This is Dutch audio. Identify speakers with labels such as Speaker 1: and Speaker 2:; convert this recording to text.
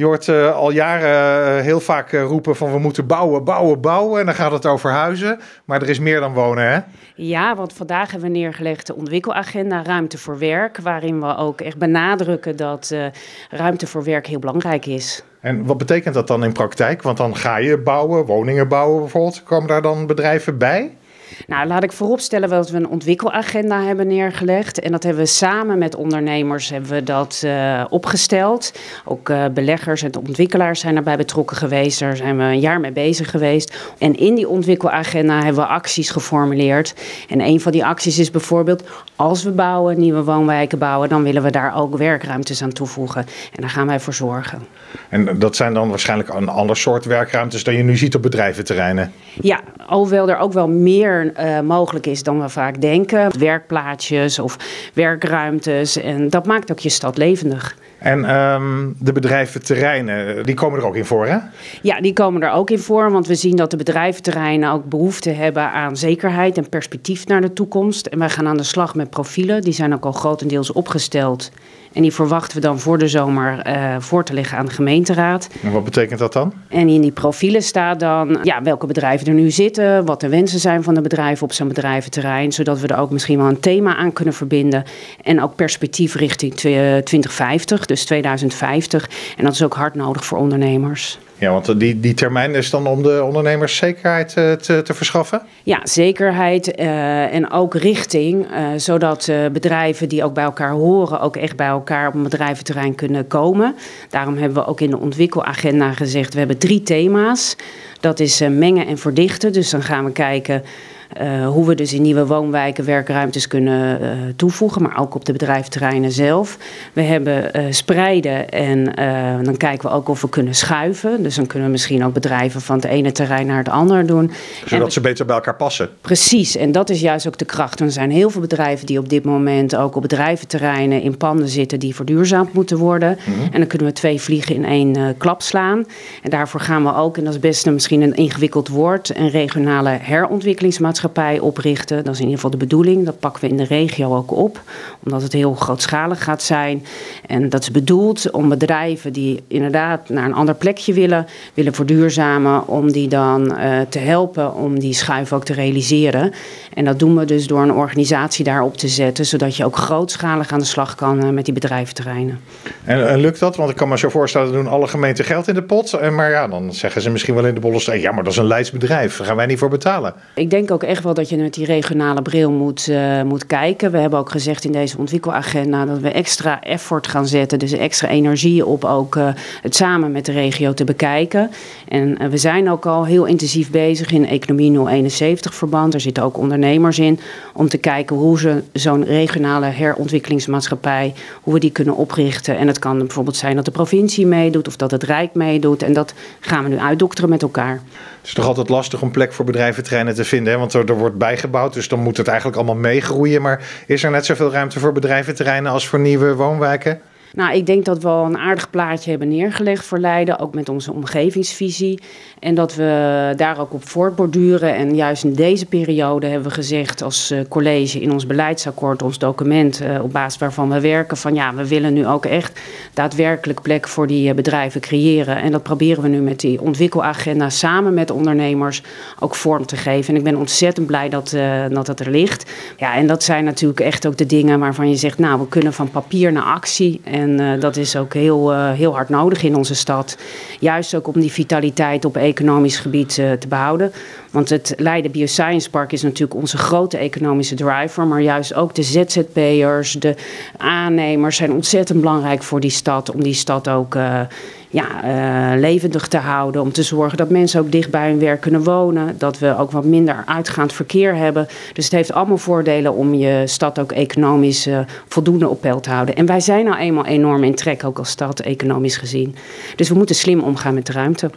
Speaker 1: Je hoort uh, al jaren uh, heel vaak uh, roepen van we moeten bouwen, bouwen, bouwen. En dan gaat het over huizen. Maar er is meer dan wonen, hè?
Speaker 2: Ja, want vandaag hebben we neergelegd de ontwikkelagenda Ruimte voor Werk. Waarin we ook echt benadrukken dat ruimte voor werk heel belangrijk is.
Speaker 1: En wat betekent dat dan in praktijk? Want dan ga je bouwen, woningen bouwen bijvoorbeeld. Komen daar dan bedrijven bij?
Speaker 2: Nou, laat ik vooropstellen dat we een ontwikkelagenda hebben neergelegd. En dat hebben we samen met ondernemers hebben we dat uh, opgesteld. Ook uh, beleggers en ontwikkelaars zijn daarbij betrokken geweest. Daar zijn we een jaar mee bezig geweest. En in die ontwikkelagenda hebben we acties geformuleerd. En een van die acties is bijvoorbeeld: als we bouwen, nieuwe woonwijken bouwen, dan willen we daar ook werkruimtes aan toevoegen. En daar gaan wij voor zorgen.
Speaker 1: En dat zijn dan waarschijnlijk een ander soort werkruimtes dan je nu ziet op bedrijventerreinen?
Speaker 2: Ja, alhoewel er ook wel meer uh, mogelijk is dan we vaak denken. Werkplaatsjes of werkruimtes. En dat maakt ook je stad levendig.
Speaker 1: En um, de bedrijventerreinen, die komen er ook in voor, hè?
Speaker 2: Ja, die komen er ook in voor, want we zien dat de bedrijventerreinen ook behoefte hebben aan zekerheid en perspectief naar de toekomst. En wij gaan aan de slag met profielen, die zijn ook al grotendeels opgesteld. En die verwachten we dan voor de zomer uh, voor te leggen aan de gemeenteraad.
Speaker 1: En wat betekent dat dan?
Speaker 2: En in die profielen staat dan ja, welke bedrijven er nu zitten, wat de wensen zijn van de bedrijven op zo'n bedrijventerrein, zodat we er ook misschien wel een thema aan kunnen verbinden. En ook perspectief richting 2050, dus 2050. En dat is ook hard nodig voor ondernemers.
Speaker 1: Ja, want die, die termijn is dan om de ondernemers zekerheid te, te, te verschaffen?
Speaker 2: Ja, zekerheid uh, en ook richting, uh, zodat uh, bedrijven die ook bij elkaar horen, ook echt bij elkaar op een bedrijventerrein kunnen komen. Daarom hebben we ook in de ontwikkelagenda gezegd, we hebben drie thema's. Dat is mengen en verdichten, dus dan gaan we kijken uh, hoe we dus in nieuwe woonwijken werkruimtes kunnen uh, toevoegen, maar ook op de bedrijfterreinen zelf. We hebben uh, spreiden en dan kijken we ook of we kunnen schuiven. Dus dan kunnen we misschien ook bedrijven van het ene terrein naar het andere doen.
Speaker 1: Zodat ze beter bij elkaar passen.
Speaker 2: Precies, en dat is juist ook de kracht. Er zijn heel veel bedrijven die op dit moment ook op bedrijventerreinen in panden zitten die verduurzaamd moeten worden. Mm -hmm. En dan kunnen we twee vliegen in één klap slaan. En daarvoor gaan we ook, en dat is best een, misschien een ingewikkeld woord, een regionale herontwikkelingsmaatschappij maatschappij oprichten. Dat is in ieder geval de bedoeling. Dat pakken we in de regio ook op, omdat het heel grootschalig gaat zijn. En dat is bedoeld om bedrijven die inderdaad naar een ander plekje willen, willen verduurzamen, om die dan uh, te helpen om die schuif ook te realiseren. En dat doen we dus door een organisatie daarop te zetten, zodat je ook grootschalig aan de slag kan uh, met die bedrijventerreinen.
Speaker 1: En, en, lukt dat? Want ik kan me zo voorstellen, doen alle gemeenten geld in de pot. Maar ja, dan zeggen ze misschien wel in de bolle ja, maar dat is een Leids bedrijf. Daar gaan wij niet voor betalen.
Speaker 2: Ik denk ook echt wel dat je met die regionale bril moet, uh, moet kijken. We hebben ook gezegd in deze ontwikkelagenda dat we extra effort gaan zetten, dus extra energie op ook uh, het samen met de regio te bekijken. En uh, we zijn ook al heel intensief bezig in Economie 071 verband. Er zitten ook ondernemers in om te kijken hoe ze zo'n regionale herontwikkelingsmaatschappij, hoe we die kunnen oprichten. En het kan bijvoorbeeld zijn dat de provincie meedoet of dat het Rijk meedoet. En dat gaan we nu uitdokteren met elkaar.
Speaker 1: Het is toch altijd lastig om plek voor bedrijventerreinen te vinden, hè? want er, wordt bijgebouwd, dus dan moet het eigenlijk allemaal meegroeien. Maar is er net zoveel ruimte voor bedrijventerreinen als voor nieuwe woonwijken?
Speaker 2: Nou, ik denk dat we al een aardig plaatje hebben neergelegd voor Leiden, ook met onze omgevingsvisie. En dat we daar ook op voortborduren. En juist in deze periode hebben we gezegd als uh, college in ons beleidsakkoord, ons document, uh, op basis waarvan we werken, van ja, we willen nu ook echt daadwerkelijk plek voor die uh, bedrijven creëren. En dat proberen we nu met die ontwikkelagenda samen met ondernemers ook vorm te geven. En ik ben ontzettend blij dat, dat er ligt. Ja, en dat zijn natuurlijk echt ook de dingen waarvan je zegt, nou, we kunnen van papier naar actie. Uh, dat is ook heel, uh, heel hard nodig in onze stad. Juist ook om die vitaliteit op economisch gebied uh, te behouden. Want het Leiden Bioscience Park is natuurlijk onze grote economische driver. Maar juist ook de ZZP'ers, de aannemers zijn ontzettend belangrijk voor die stad. Om die stad ook ja, uh, levendig te houden. Om te zorgen dat mensen ook dicht bij hun werk kunnen wonen. Dat we ook wat minder uitgaand verkeer hebben. Dus het heeft allemaal voordelen om je stad ook economisch uh, voldoende op peil te houden. En wij zijn nou eenmaal enorm in trek, ook als stad, economisch gezien. Dus we moeten slim omgaan met de ruimte.